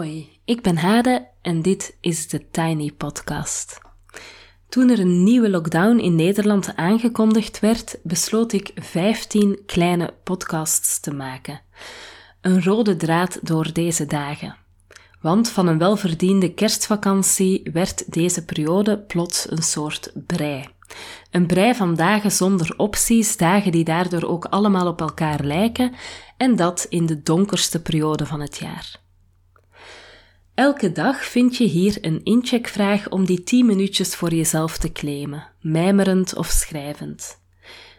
Hoi, ik ben Hade en dit is de Tiny Podcast. Toen er een nieuwe lockdown in Nederland aangekondigd werd, besloot ik 15 kleine podcasts te maken. Een rode draad door deze dagen. Want van een welverdiende kerstvakantie werd deze periode plots een soort brei. Een brei van dagen zonder opties, dagen die daardoor ook allemaal op elkaar lijken, en dat in de donkerste periode van het jaar. Elke dag vind je hier een incheckvraag om die 10 minuutjes voor jezelf te claimen, mijmerend of schrijvend.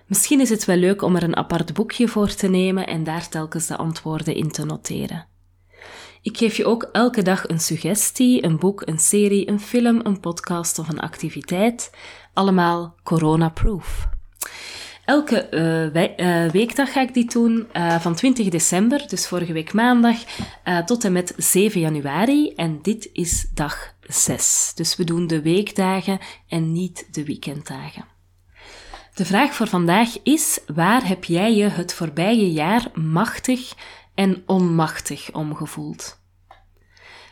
Misschien is het wel leuk om er een apart boekje voor te nemen en daar telkens de antwoorden in te noteren. Ik geef je ook elke dag een suggestie, een boek, een serie, een film, een podcast of een activiteit, allemaal corona-proof. Elke uh, weekdag ga ik die doen, uh, van 20 december, dus vorige week maandag, tot en met 7 januari. En dit is dag 6. Dus we doen de weekdagen en niet de weekenddagen. De vraag voor vandaag is: waar heb jij je het voorbije jaar machtig en onmachtig omgevoeld?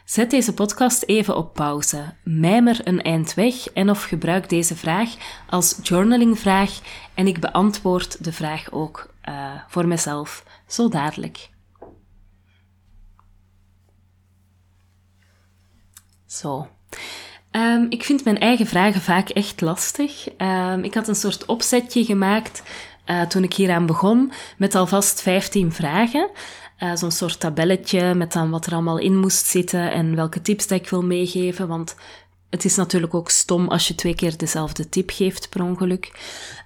Zet deze podcast even op pauze, mijmer een eind weg en of gebruik deze vraag als journalingvraag en ik beantwoord de vraag ook uh, voor mezelf zo dadelijk. Zo. Um, ik vind mijn eigen vragen vaak echt lastig. Um, ik had een soort opzetje gemaakt uh, toen ik hieraan begon, met alvast 15 vragen. Uh, Zo'n soort tabelletje met dan wat er allemaal in moest zitten en welke tips dat ik wil meegeven. Want het is natuurlijk ook stom als je twee keer dezelfde tip geeft per ongeluk.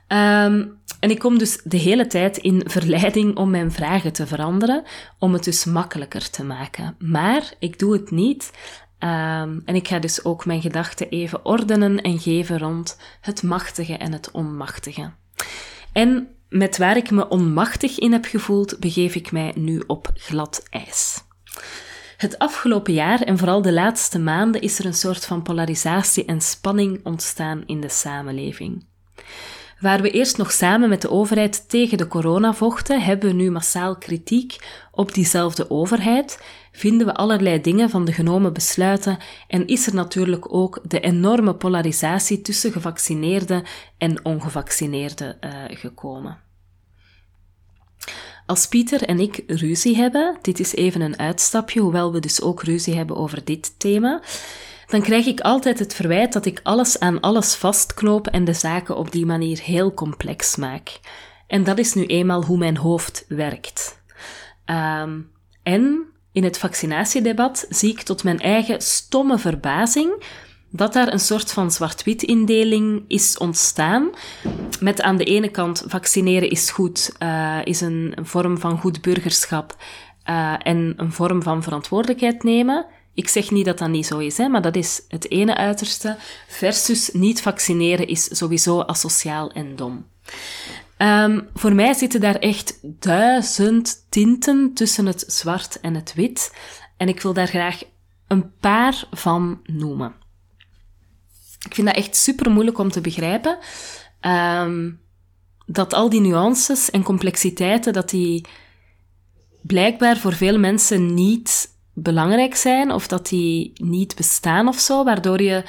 Um, en ik kom dus de hele tijd in verleiding om mijn vragen te veranderen, om het dus makkelijker te maken. Maar ik doe het niet. Um, en ik ga dus ook mijn gedachten even ordenen en geven rond het machtige en het onmachtige. En met waar ik me onmachtig in heb gevoeld, begeef ik mij nu op glad ijs. Het afgelopen jaar en vooral de laatste maanden is er een soort van polarisatie en spanning ontstaan in de samenleving. Waar we eerst nog samen met de overheid tegen de corona vochten, hebben we nu massaal kritiek op diezelfde overheid, vinden we allerlei dingen van de genomen besluiten en is er natuurlijk ook de enorme polarisatie tussen gevaccineerden en ongevaccineerden uh, gekomen. Als Pieter en ik ruzie hebben, dit is even een uitstapje, hoewel we dus ook ruzie hebben over dit thema, dan krijg ik altijd het verwijt dat ik alles aan alles vastknoop en de zaken op die manier heel complex maak. En dat is nu eenmaal hoe mijn hoofd werkt. Um, en in het vaccinatiedebat zie ik tot mijn eigen stomme verbazing dat daar een soort van zwart-wit-indeling is ontstaan. Met aan de ene kant vaccineren is goed, uh, is een, een, vorm van goed burgerschap uh, en een vorm van verantwoordelijkheid nemen. Ik zeg niet dat dat niet zo is, hè, maar dat is het ene uiterste. Versus niet vaccineren is sowieso asociaal en dom. Um, voor mij zitten daar echt duizend tinten tussen het zwart en het wit. En ik wil daar graag een paar van noemen. Ik vind dat echt super moeilijk om te begrijpen. Um, dat al die nuances en complexiteiten, dat die blijkbaar voor veel mensen niet belangrijk zijn of dat die niet bestaan of zo, waardoor je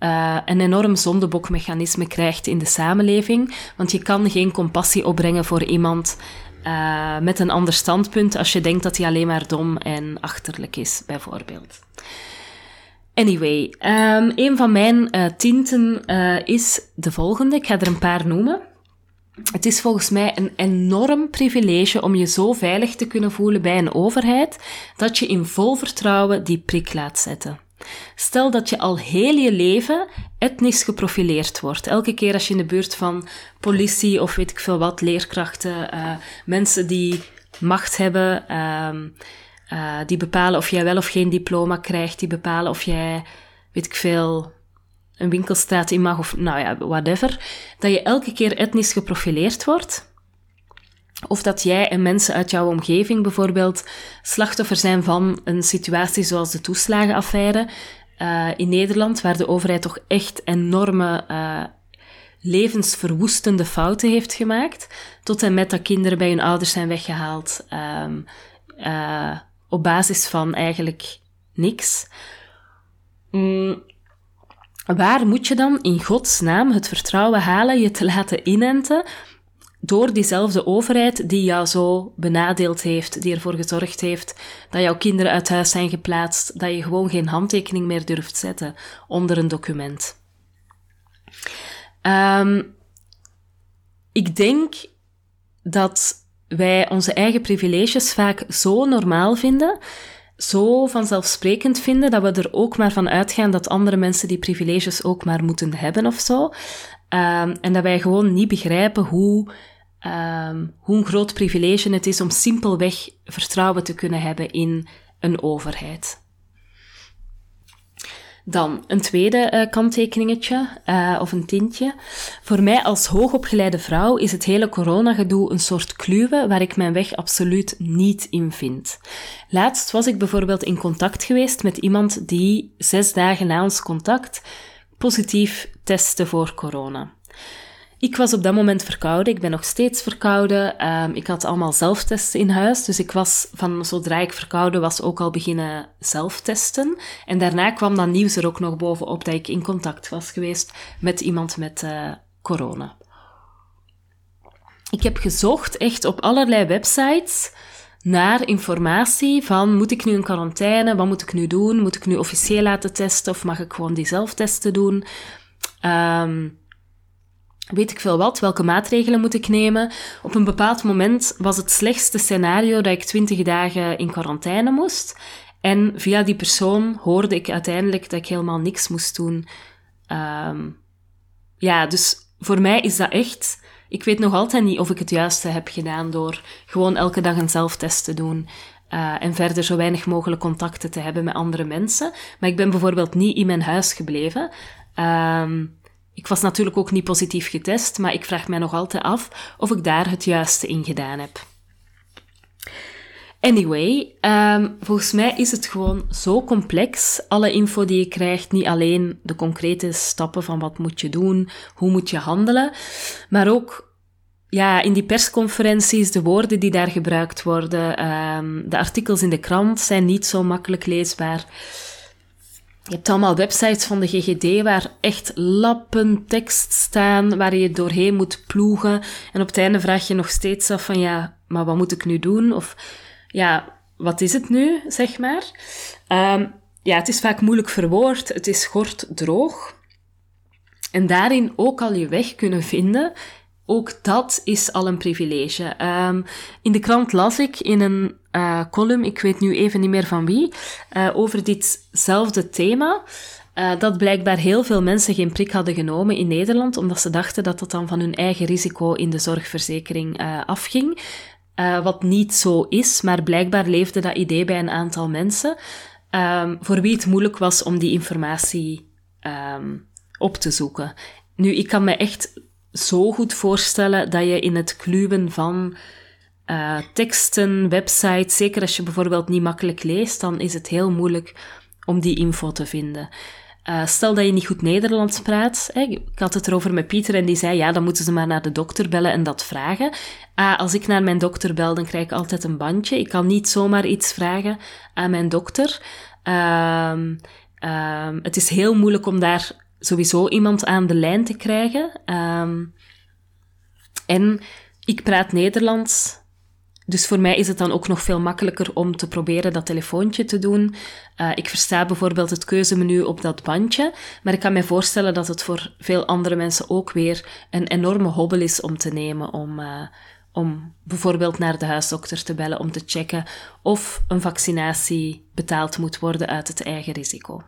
uh, een enorm zondebokmechanisme krijgt in de samenleving. Want je kan geen compassie opbrengen voor iemand uh, met een ander standpunt als je denkt dat hij alleen maar dom en achterlijk is, bijvoorbeeld. Anyway, um, een van mijn uh, tinten is de volgende. Ik ga er een paar noemen. Het is volgens mij een enorm privilege om je zo veilig te kunnen voelen bij een overheid dat je in vol vertrouwen die prik laat zetten. Stel dat je al heel je leven etnisch geprofileerd wordt. Elke keer als je in de buurt van politie of weet ik veel wat, leerkrachten, uh, mensen die macht hebben, uh, die bepalen of jij wel of geen diploma krijgt, die bepalen of jij, weet ik veel, een winkelstraat in mag of nou ja, whatever, dat je elke keer etnisch geprofileerd wordt. Of dat jij en mensen uit jouw omgeving bijvoorbeeld slachtoffer zijn van een situatie zoals de toeslagenaffaire uh, in Nederland, waar de overheid toch echt enorme uh, levensverwoestende fouten heeft gemaakt, tot en met dat kinderen bij hun ouders zijn weggehaald. Um, uh, op basis van eigenlijk niks. Mm, waar moet je dan in Gods naam het vertrouwen halen je te laten inenten door diezelfde overheid die jou zo benadeeld heeft, die ervoor gezorgd heeft dat jouw kinderen uit huis zijn geplaatst, dat je gewoon geen handtekening meer durft zetten onder een document. Um, ik denk dat wij onze eigen privileges vaak zo normaal vinden, zo vanzelfsprekend vinden, dat we er ook maar van uitgaan dat andere mensen die privileges ook maar moeten hebben of zo. Um, en dat wij gewoon niet begrijpen hoe, um, hoe een groot privilege het is om simpelweg vertrouwen te kunnen hebben in een overheid. Dan een tweede uh, kanttekeningetje, uh, of een tintje. Voor mij als hoogopgeleide vrouw is het hele coronagedoe een soort kluwen waar ik mijn weg absoluut niet in vind. Laatst was ik bijvoorbeeld in contact geweest met iemand die zes dagen na ons contact positief testte voor corona. Ik was op dat moment verkouden. Ik ben nog steeds verkouden. Um, ik had allemaal zelftesten in huis. Dus ik was van zodra ik verkouden was ook al beginnen zelftesten. En daarna kwam dan nieuws er ook nog bovenop dat ik in contact was geweest met iemand met uh, corona. Ik heb gezocht echt op allerlei websites naar informatie van moet ik nu in quarantaine, wat moet ik nu doen, moet ik nu officieel laten testen of mag ik gewoon die zelftesten doen. Um, weet ik veel wat, welke maatregelen moet ik nemen. Op een bepaald moment was het slechtste scenario dat ik twintig dagen in quarantaine moest. En via die persoon hoorde ik uiteindelijk dat ik helemaal niks moest doen. Um, ja, dus voor mij is dat echt... Ik weet nog altijd niet of ik het juiste heb gedaan door gewoon elke dag een zelftest te doen. Uh, en verder zo weinig mogelijk contacten te hebben met andere mensen. Maar ik ben bijvoorbeeld niet in mijn huis gebleven. Um, ik was natuurlijk ook niet positief getest, maar ik vraag mij nog altijd af of ik daar het juiste in gedaan heb. Anyway, um, volgens mij is het gewoon zo complex. Alle info die je krijgt, niet alleen de concrete stappen van wat moet je doen, hoe moet je handelen, maar ook ja, in die persconferenties, de woorden die daar gebruikt worden, um, de artikels in de krant zijn niet zo makkelijk leesbaar. Je hebt allemaal websites van de GGD waar echt lappen tekst staan, waar je doorheen moet ploegen. En op het einde vraag je nog steeds af van ja, maar wat moet ik nu doen? Of ja, wat is het nu, zeg maar? Um, ja, het is vaak moeilijk verwoord. Het is kort droog. En daarin ook al je weg kunnen vinden ook dat is al een privilege. Um, in de krant las ik in een uh, column, ik weet nu even niet meer van wie, uh, over ditzelfde thema. Uh, dat blijkbaar heel veel mensen geen prik hadden genomen in Nederland, omdat ze dachten dat dat dan van hun eigen risico in de zorgverzekering afging. wat niet zo is, maar blijkbaar leefde dat idee bij een aantal mensen, um, voor wie het moeilijk was om die informatie um, op te zoeken. Nu, ik kan me echt zo goed voorstellen dat je in het kluwen van uh, teksten, websites, zeker als je bijvoorbeeld niet makkelijk leest, dan is het heel moeilijk om die info te vinden. Uh, stel dat je niet goed Nederlands praat. Ik had het erover met Pieter en die zei, ja, dan moeten ze maar naar de dokter bellen en dat vragen. Ah, als ik naar mijn dokter bel, dan krijg ik altijd een bandje. Ik kan niet zomaar iets vragen aan mijn dokter. Uh, het is heel moeilijk om daar sowieso iemand aan de lijn te krijgen. Um, en ik praat Nederlands. Dus voor mij is het dan ook nog veel makkelijker om te proberen dat telefoontje te doen. Uh, ik versta bijvoorbeeld het keuzemenu op dat bandje, maar ik kan me voorstellen dat het voor veel andere mensen ook weer een enorme hobbel is om te nemen om, uh, om bijvoorbeeld naar de huisdokter te bellen om te checken of een vaccinatie betaald moet worden uit het eigen risico.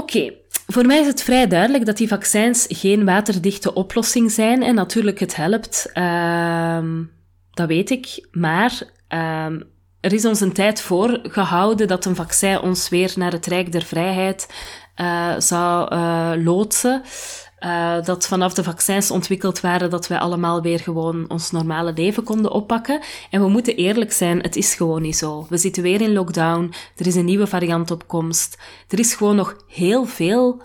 Oké, voor mij is het vrij duidelijk dat die vaccins geen waterdichte oplossing zijn. En natuurlijk, het helpt, uh, dat weet ik. Maar uh, er is ons een tijd voor gehouden dat een vaccin ons weer naar het Rijk der Vrijheid uh, zou uh, loodsen. Uh, dat vanaf de vaccins ontwikkeld waren, dat wij allemaal weer gewoon ons normale leven konden oppakken. En we moeten eerlijk zijn, het is gewoon niet zo. We zitten weer in lockdown, er is een nieuwe variant op komst. Er is gewoon nog heel veel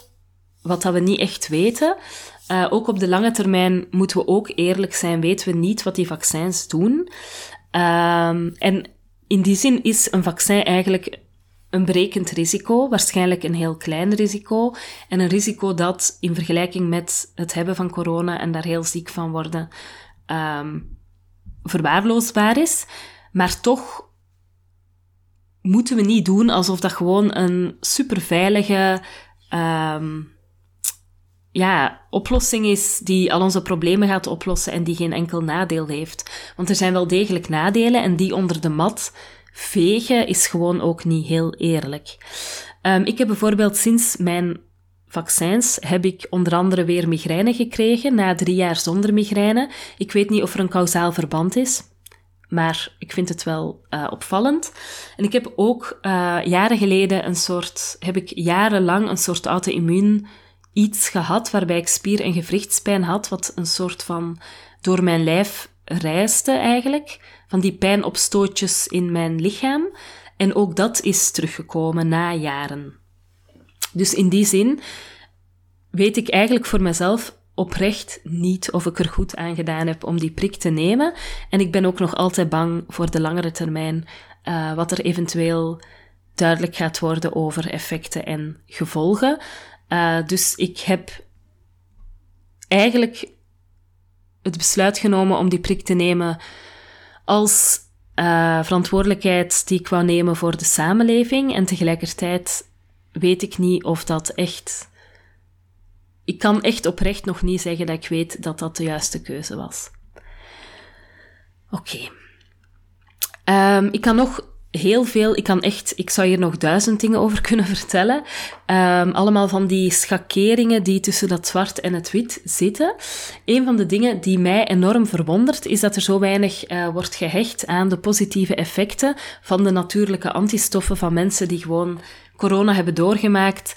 wat dat we niet echt weten. Uh, ook op de lange termijn moeten we ook eerlijk zijn, weten we niet wat die vaccins doen. Uh, en in die zin is een vaccin eigenlijk een berekend risico, waarschijnlijk een heel klein risico, en een risico dat in vergelijking met het hebben van corona en daar heel ziek van worden, um, verwaarloosbaar is. Maar toch moeten we niet doen alsof dat gewoon een superveilige um, ja, oplossing is die al onze problemen gaat oplossen en die geen enkel nadeel heeft. Want er zijn wel degelijk nadelen en die onder de mat vegen is gewoon ook niet heel eerlijk. Um, ik heb bijvoorbeeld sinds mijn vaccins heb ik onder andere weer migraine gekregen, na drie jaar zonder migraine. Ik weet niet of er een kausaal verband is, maar ik vind het wel uh, opvallend. En ik heb ook uh, jaren geleden een soort, heb ik jarenlang een soort auto-immuun iets gehad waarbij ik spier- en gewrichtspijn had, wat een soort van door mijn lijf reisde eigenlijk, van die pijnopstootjes in mijn lichaam. En ook dat is teruggekomen na jaren. Dus in die zin weet ik eigenlijk voor mezelf oprecht niet of ik er goed aan gedaan heb om die prik te nemen. En ik ben ook nog altijd bang voor de langere termijn, uh, wat er eventueel duidelijk gaat worden over effecten en gevolgen. Uh, dus ik heb eigenlijk het besluit genomen om die prik te nemen als uh, verantwoordelijkheid die ik wou nemen voor de samenleving. En tegelijkertijd weet ik niet of dat echt. Ik kan echt oprecht nog niet zeggen dat ik weet dat dat de juiste keuze was. Oké. Okay. Um, ik kan nog heel veel. Ik kan echt, ik zou hier nog duizend dingen over kunnen vertellen. Um, allemaal van die schakeringen die tussen dat zwart en het wit zitten. Een van de dingen die mij enorm verwondert, is dat er zo weinig uh, wordt gehecht aan de positieve effecten van de natuurlijke antistoffen van mensen die gewoon corona hebben doorgemaakt.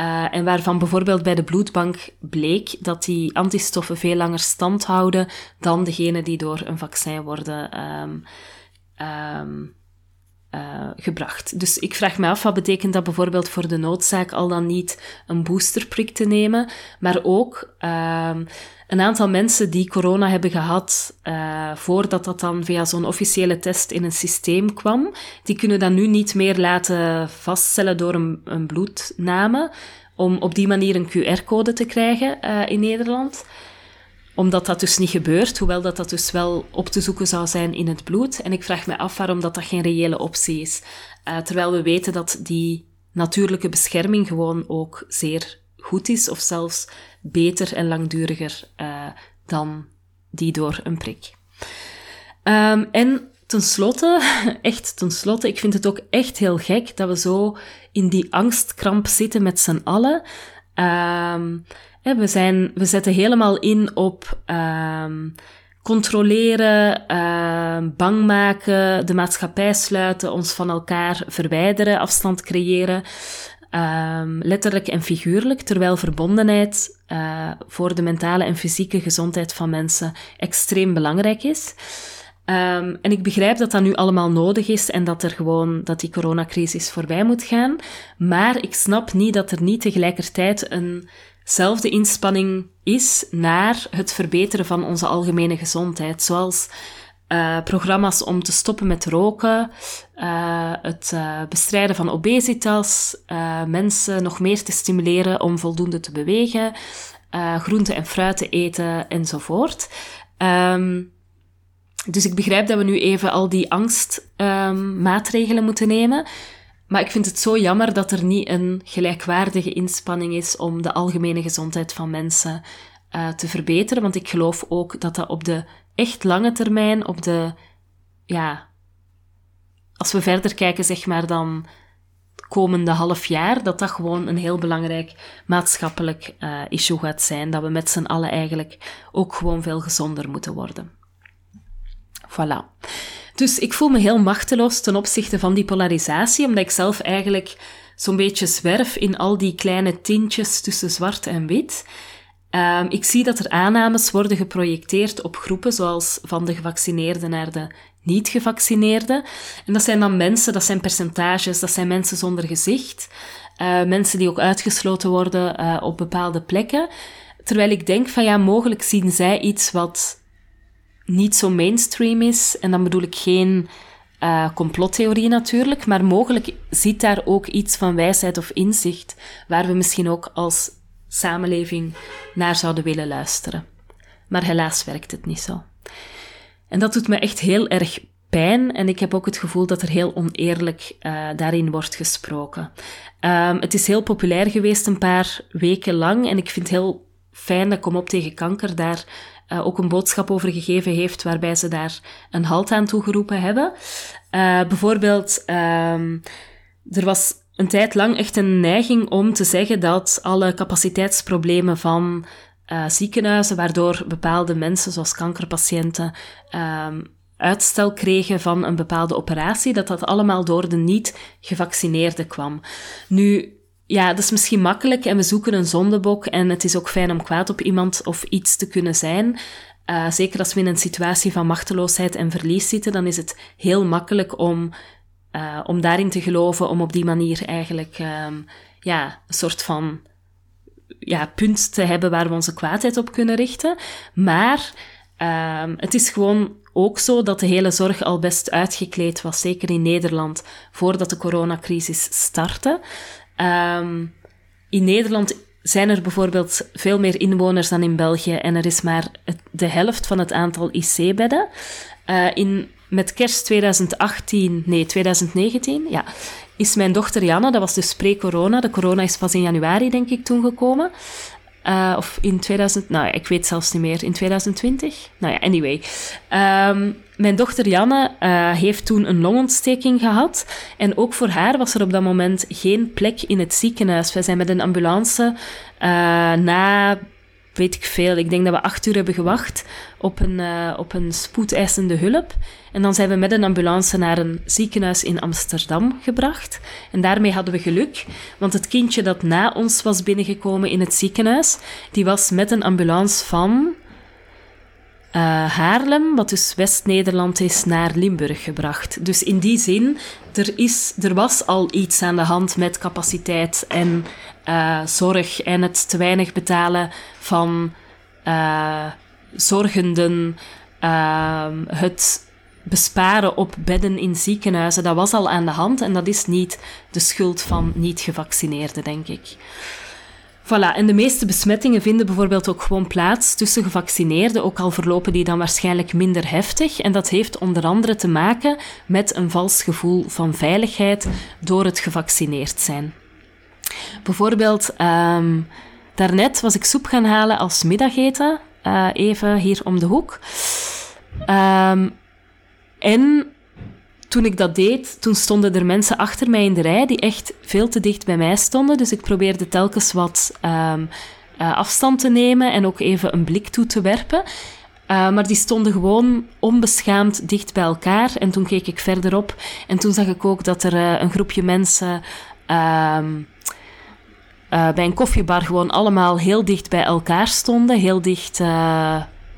Uh, en waarvan bijvoorbeeld bij de bloedbank bleek dat die antistoffen veel langer stand houden dan degene die door een vaccin worden um, uh, gebracht. Dus ik vraag me af, wat betekent dat bijvoorbeeld voor de noodzaak al dan niet een boosterprik te nemen, maar ook uh, een aantal mensen die corona hebben gehad uh, voordat dat dan via zo'n officiële test in een systeem kwam, die kunnen dat nu niet meer laten vaststellen door een, een bloedname, om op die manier een QR-code te krijgen uh, in Nederland omdat dat dus niet gebeurt, hoewel dat, dat dus wel op te zoeken zou zijn in het bloed. En ik vraag me af waarom dat, dat geen reële optie is. Uh, terwijl we weten dat die natuurlijke bescherming gewoon ook zeer goed is, of zelfs beter en langduriger uh, dan die door een prik. Um, en tenslotte, echt tenslotte, ik vind het ook echt heel gek dat we zo in die angstkramp zitten met z'n allen. Um, we, zijn, we zetten helemaal in op um, controleren, uh, bang maken, de maatschappij sluiten, ons van elkaar verwijderen, afstand creëren. Um, letterlijk en figuurlijk, terwijl verbondenheid uh, voor de mentale en fysieke gezondheid van mensen extreem belangrijk is. En ik begrijp dat dat nu allemaal nodig is en dat er gewoon, dat die coronacrisis voorbij moet gaan. Maar ik snap niet dat er niet tegelijkertijd een zelfde inspanning is naar het verbeteren van onze algemene gezondheid. Zoals uh, programma's om te stoppen met roken, uh, het uh, bestrijden van obesitas, mensen nog meer te stimuleren om voldoende te bewegen, groenten en fruit te eten enzovoort. Um, dus ik begrijp dat we nu even al die angstmaatregelen moeten nemen. Maar ik vind het zo jammer dat er niet een gelijkwaardige inspanning is om de algemene gezondheid van mensen uh, te verbeteren. Want ik geloof ook dat dat op de echt lange termijn, op de, ja, als we verder kijken, zeg maar dan komende half jaar, dat dat gewoon een heel belangrijk maatschappelijk uh, issue gaat zijn. Dat we met z'n allen eigenlijk ook gewoon veel gezonder moeten worden. Voilà. Dus ik voel me heel machteloos ten opzichte van die polarisatie, omdat ik zelf eigenlijk zo'n beetje zwerf in al die kleine tintjes tussen zwart en wit. Um, ik zie dat er aannames worden geprojecteerd op groepen, zoals van de gevaccineerden naar de niet-gevaccineerden. En dat zijn dan mensen, dat zijn percentages, dat zijn mensen zonder gezicht, uh, mensen die ook uitgesloten worden uh, op bepaalde plekken. Terwijl ik denk van ja, mogelijk zien zij iets wat niet zo mainstream is. En dan bedoel ik geen uh, complottheorie natuurlijk, maar mogelijk zit daar ook iets van wijsheid of inzicht waar we misschien ook als samenleving naar zouden willen luisteren. Maar helaas werkt het niet zo. En dat doet me echt heel erg pijn en ik heb ook het gevoel dat er heel oneerlijk uh, daarin wordt gesproken. Um, het is heel populair geweest een paar weken lang en ik vind het heel fijn dat Kom op tegen kanker daar uh, ook een boodschap over gegeven heeft waarbij ze daar een halt aan toegeroepen hebben. Uh, bijvoorbeeld, um, er was een tijd lang echt een neiging om te zeggen dat alle capaciteitsproblemen van uh, ziekenhuizen, waardoor bepaalde mensen, zoals kankerpatiënten, um, uitstel kregen van een bepaalde operatie, dat dat allemaal door de niet-gevaccineerden kwam. Nu, ja, dat is misschien makkelijk en we zoeken een zondebok en het is ook fijn om kwaad op iemand of iets te kunnen zijn. Uh, zeker als we in een situatie van machteloosheid en verlies zitten, dan is het heel makkelijk om, uh, om daarin te geloven, om op die manier eigenlijk um, ja, een soort van ja, punt te hebben waar we onze kwaadheid op kunnen richten. Maar um, het is gewoon ook zo dat de hele zorg al best uitgekleed was, zeker in Nederland, voordat de coronacrisis startte. Um, in Nederland zijn er bijvoorbeeld veel meer inwoners dan in België en er is maar de helft van het aantal IC-bedden. Uh, in, met kerst 2018, nee, 2019, ja, is mijn dochter Janne, dat was dus pre-corona, de corona is pas in januari denk ik toen gekomen, uh, of in 2000, nou ja, ik weet zelfs niet meer, in 2020? Nou ja, anyway. Um, mijn dochter Janne uh, heeft toen een longontsteking gehad. En ook voor haar was er op dat moment geen plek in het ziekenhuis. We zijn met een ambulance uh, na weet ik veel. Ik denk dat we acht uur hebben gewacht op een, uh, op een spoedeisende hulp. En dan zijn we met een ambulance naar een ziekenhuis in Amsterdam gebracht. En daarmee hadden we geluk, want het kindje dat na ons was binnengekomen in het ziekenhuis, die was met een ambulance van uh, Haarlem, wat dus West-Nederland is, naar Limburg gebracht. Dus in die zin, er, is, er was al iets aan de hand met capaciteit en uh, zorg en het te weinig betalen van uh, zorgenden, het besparen op bedden in ziekenhuizen, dat was al aan de hand en dat is niet de schuld van niet-gevaccineerden, denk ik. Voilà, en de meeste besmettingen vinden bijvoorbeeld ook gewoon plaats tussen gevaccineerden, ook al verlopen die dan waarschijnlijk minder heftig. En dat heeft onder andere te maken met een vals gevoel van veiligheid door het gevaccineerd zijn. Bijvoorbeeld, um, daarnet was ik soep gaan halen als middageten, uh, even hier om de hoek. Um, en toen ik dat deed, toen stonden er mensen achter mij in de rij die echt veel te dicht bij mij stonden. Dus ik probeerde telkens wat um, uh, afstand te nemen en ook even een blik toe te werpen. Uh, maar die stonden gewoon onbeschaamd dicht bij elkaar. En toen keek ik verderop en toen zag ik ook dat er uh, een groepje mensen um, bij een koffiebar gewoon allemaal heel dicht bij elkaar stonden. Heel dicht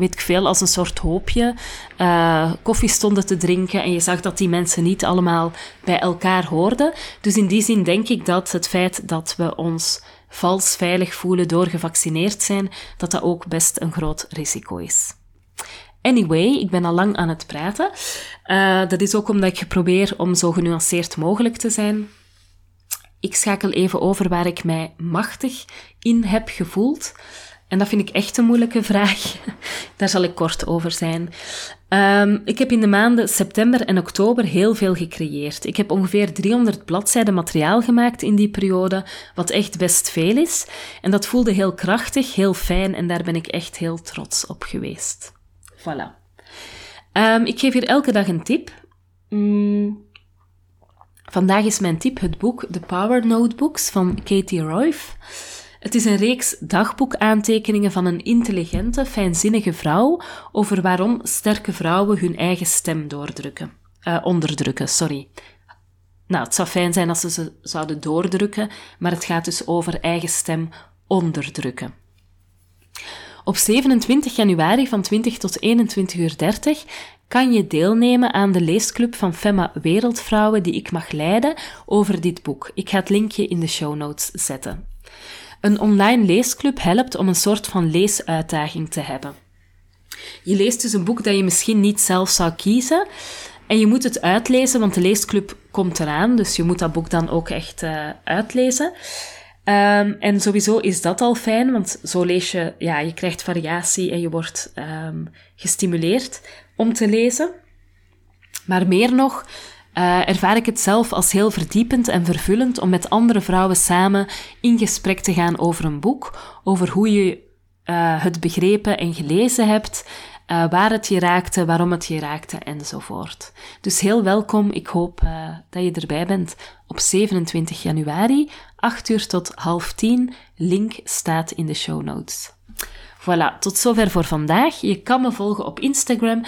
weet ik veel, als een soort hoopje uh, koffie stonden te drinken. En je zag dat die mensen niet allemaal bij elkaar hoorden. Dus in die zin denk ik dat het feit dat we ons vals veilig voelen door gevaccineerd zijn, dat dat ook best een groot risico is. Anyway, ik ben al lang aan het praten. Uh, dat is ook omdat ik probeer om zo genuanceerd mogelijk te zijn. Ik schakel even over waar ik mij machtig in heb gevoeld. En dat vind ik echt een moeilijke vraag. Daar zal ik kort over zijn. Um, ik heb in de maanden september en oktober heel veel gecreëerd. Ik heb ongeveer 300 bladzijden materiaal gemaakt in die periode, wat echt best veel is. En dat voelde heel krachtig, heel fijn en daar ben ik echt heel trots op geweest. Voilà. Um, ik geef hier elke dag een tip. Mm. Vandaag is mijn tip het boek The Power Notebooks van Katie Royf. Het is een reeks dagboekaantekeningen van een intelligente, fijnzinnige vrouw over waarom sterke vrouwen hun eigen stem doordrukken. Uh, onderdrukken, sorry. Nou, het zou fijn zijn als ze ze zouden doordrukken, maar het gaat dus over eigen stem onderdrukken. Op 27 januari van 20 tot 21 uur 30 kan je deelnemen aan de leesclub van Femma Wereldvrouwen die ik mag leiden over dit boek. Ik ga het linkje in de show notes zetten. Een online leesclub helpt om een soort van leesuitdaging te hebben. Je leest dus een boek dat je misschien niet zelf zou kiezen. En je moet het uitlezen, want de leesclub komt eraan, dus je moet dat boek dan ook echt uh, uitlezen. Um, en sowieso is dat al fijn, want zo lees je, ja, je krijgt variatie en je wordt um, gestimuleerd om te lezen. Maar meer nog, uh, ervaar ik het zelf als heel verdiepend en vervullend om met andere vrouwen samen in gesprek te gaan over een boek, over hoe je uh, het begrepen en gelezen hebt, uh, waar het je raakte, waarom het je raakte enzovoort. Dus heel welkom. Ik hoop dat je erbij bent op 27 januari, 8 uur tot half 10. Link staat in de show notes. Voilà, tot zover voor vandaag. Je kan me volgen op Instagram,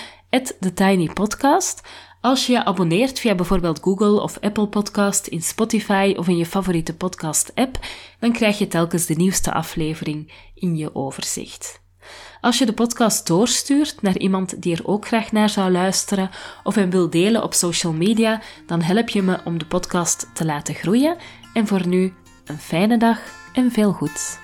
TheTinyPodcast. Als je je abonneert via bijvoorbeeld Google of Apple Podcast, in Spotify of in je favoriete podcast-app, dan krijg je telkens de nieuwste aflevering in je overzicht. Als je de podcast doorstuurt naar iemand die er ook graag naar zou luisteren of hem wil delen op social media, dan help je me om de podcast te laten groeien. En voor nu een fijne dag en veel goeds.